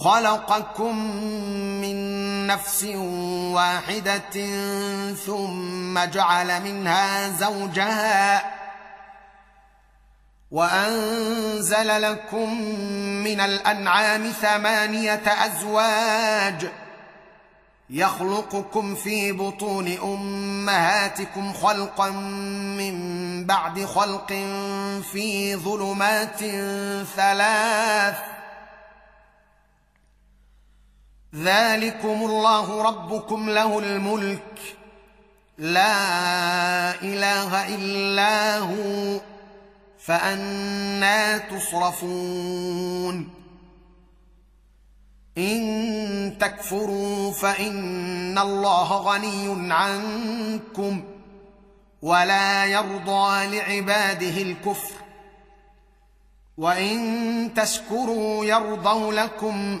خلقكم من نفس واحدة ثم جعل منها زوجها وأنزل لكم من الأنعام ثمانية أزواج يخلقكم في بطون أمهاتكم خلقا من بعد خلق في ظلمات ثلاث ذلكم الله ربكم له الملك. لا اله الا هو فانا تصرفون. ان تكفروا فان الله غني عنكم. ولا يرضى لعباده الكفر. وان تشكروا يرضوا لكم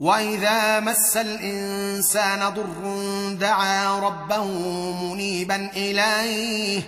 واذا مس الانسان ضر دعا ربه منيبا اليه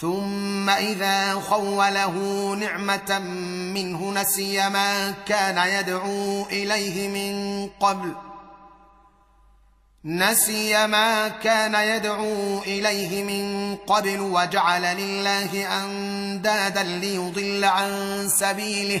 ثم اذا خوله نعمه منه نسي ما كان يدعو اليه من قبل نسي ما كان يدعو اليه من قبل وجعل لله اندادا ليضل عن سبيله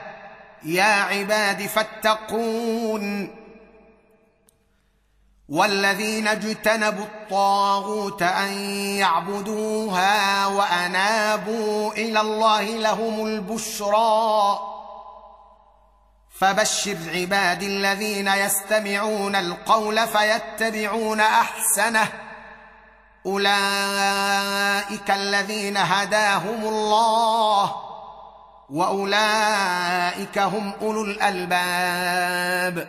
يا عباد فاتقون. والذين اجتنبوا الطاغوت أن يعبدوها وأنابوا إلى الله لهم البشرى. فبشر عبادي الذين يستمعون القول فيتبعون أحسنه. أولئك الذين هداهم الله. وأولئك هم أولو الألباب.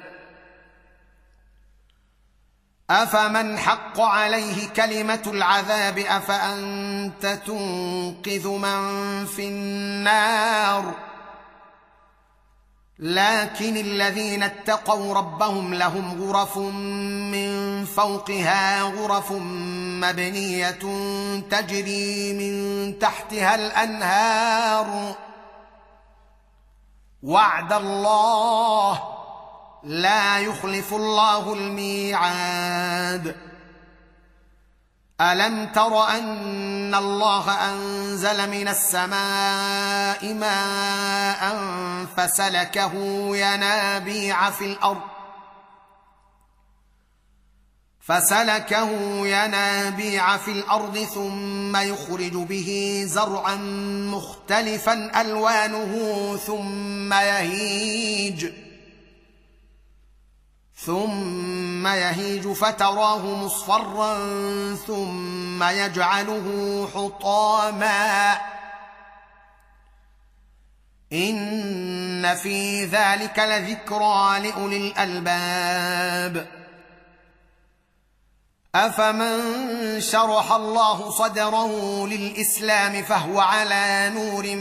أفمن حق عليه كلمة العذاب أفأنت تنقذ من في النار؟ لكن الذين اتقوا ربهم لهم غرف من فوقها غرف مبنية تجري من تحتها الأنهار. وعد الله لا يخلف الله الميعاد. ألم تر أن الله أنزل من السماء ماء فسلكه ينابيع في الأرض فسلكه ينابيع في الأرض ثم يخرج به زرعا مختلفا ألوانه ثم يهيج. ثم يهيج فتراه مصفرا ثم يجعله حطاما. إن في ذلك لذكرى لأولي الألباب. أفمن شرح الله صدره للإسلام فهو على نور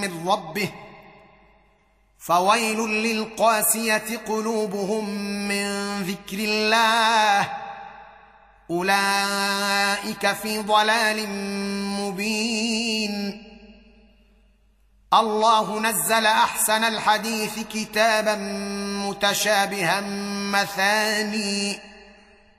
من ربه فويل للقاسية قلوبهم من ذكر الله أولئك في ضلال مبين الله نزل أحسن الحديث كتابا متشابها مثاني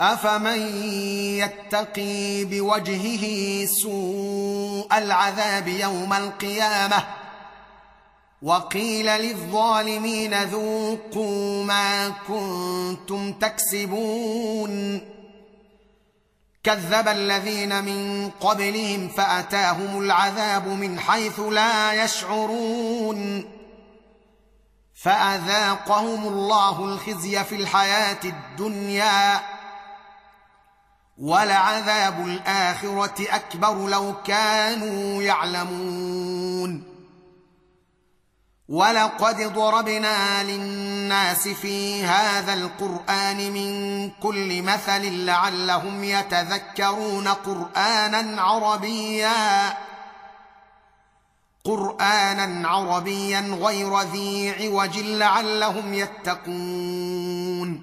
أفمن يتقي بوجهه سوء العذاب يوم القيامة وقيل للظالمين ذوقوا ما كنتم تكسبون كذب الذين من قبلهم فأتاهم العذاب من حيث لا يشعرون فأذاقهم الله الخزي في الحياة الدنيا ولعذاب الآخرة أكبر لو كانوا يعلمون. ولقد ضربنا للناس في هذا القرآن من كل مثل لعلهم يتذكرون قرآنا عربيا. قرآنا عربيا غير ذي عوج لعلهم يتقون.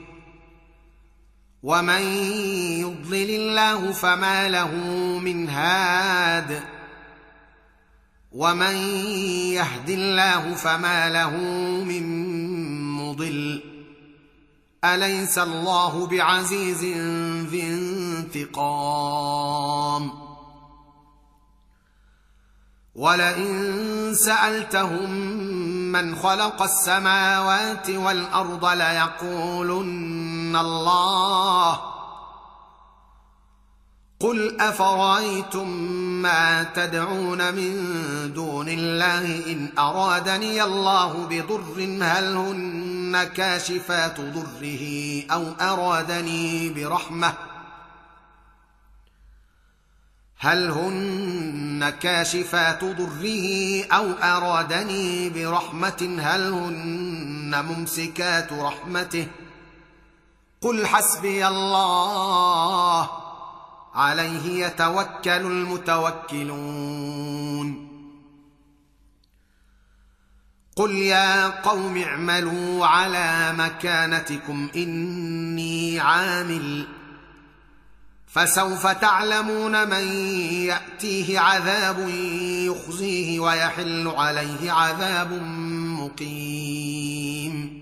ومن يضلل الله فما له من هاد ومن يهد الله فما له من مضل اليس الله بعزيز ذي انتقام ولئن سالتهم من خلق السماوات والارض ليقولن الله قل افرايتم ما تدعون من دون الله ان ارادني الله بضر هل هن كاشفات ضره أو ارادني برحمه هل هن كاشفات ضره أو ارادني برحمه هل هن ممسكات رحمته قل حسبي الله. عليه يتوكل المتوكلون. قل يا قوم اعملوا على مكانتكم إني عامل. فسوف تعلمون من يأتيه عذاب يخزيه ويحل عليه عذاب مقيم.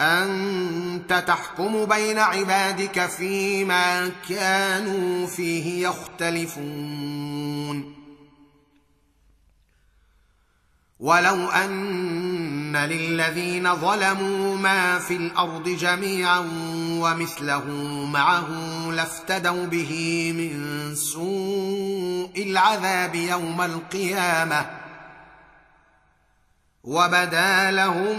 أنت تحكم بين عبادك فيما كانوا فيه يختلفون. ولو أن للذين ظلموا ما في الأرض جميعا ومثله معه لافتدوا به من سوء العذاب يوم القيامة وبدا لهم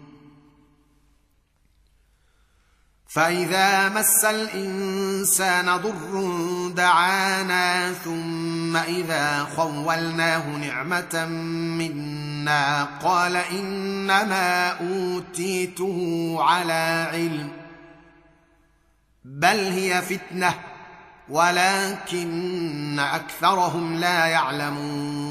فإذا مس الإنسان ضر دعانا ثم إذا خولناه نعمة منا قال إنما أوتيته على علم بل هي فتنة ولكن أكثرهم لا يعلمون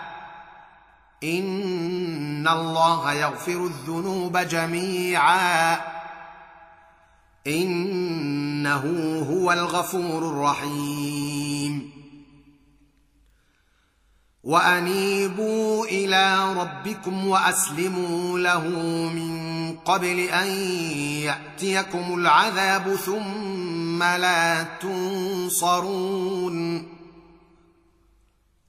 إن الله يغفر الذنوب جميعا. إنه هو الغفور الرحيم. وأنيبوا إلى ربكم وأسلموا له من قبل أن يأتيكم العذاب ثم لا تنصرون.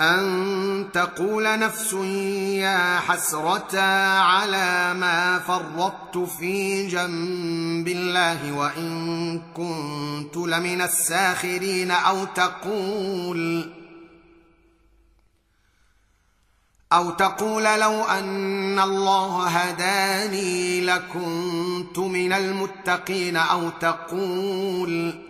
أن تقول نفس يا حسرة على ما فرطت في جنب الله وإن كنت لمن الساخرين أو تقول أو تقول لو أن الله هداني لكنت من المتقين أو تقول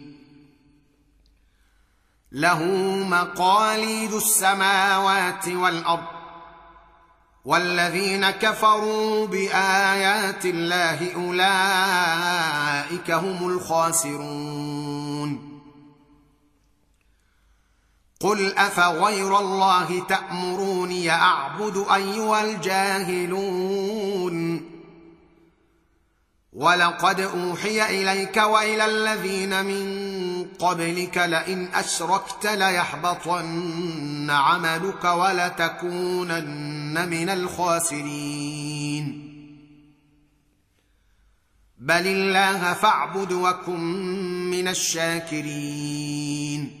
له مقاليد السماوات والأرض والذين كفروا بآيات الله أولئك هم الخاسرون. قل أفغير الله تأمروني أعبد أيها الجاهلون؟ ولقد أوحي إليك وإلى الذين من قبلك لئن أشركت ليحبطن عملك ولتكونن من الخاسرين. بل الله فاعبد وكن من الشاكرين.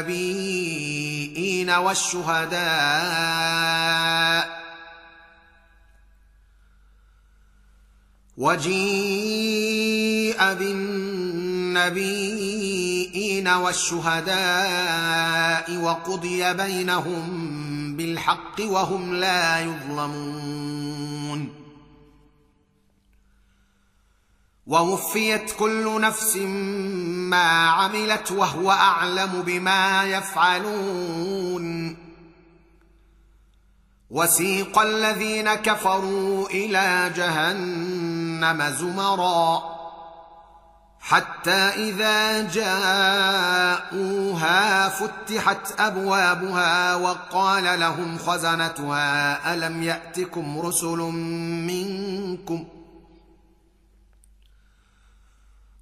بالنبيين والشهداء وجيء بالنبيين والشهداء وقضي بينهم بالحق وهم لا يظلمون ووفيت كل نفس ما عملت وهو أعلم بما يفعلون. وسيق الذين كفروا إلى جهنم زمرا. حتى إذا جاءوها فتحت أبوابها وقال لهم خزنتها ألم يأتكم رسل منكم ۖ؟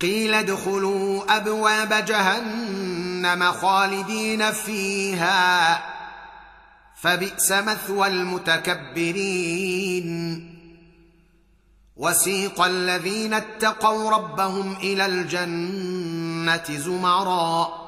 قيل ادخلوا أبواب جهنم خالدين فيها فبئس مثوى المتكبرين. وسيق الذين اتقوا ربهم إلى الجنة زمرًا.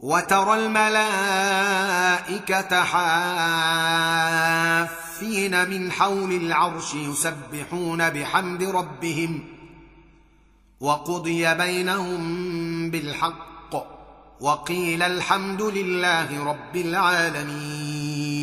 وترى الملائكة حافين من حول العرش يسبحون بحمد ربهم وقضي بينهم بالحق وقيل الحمد لله رب العالمين.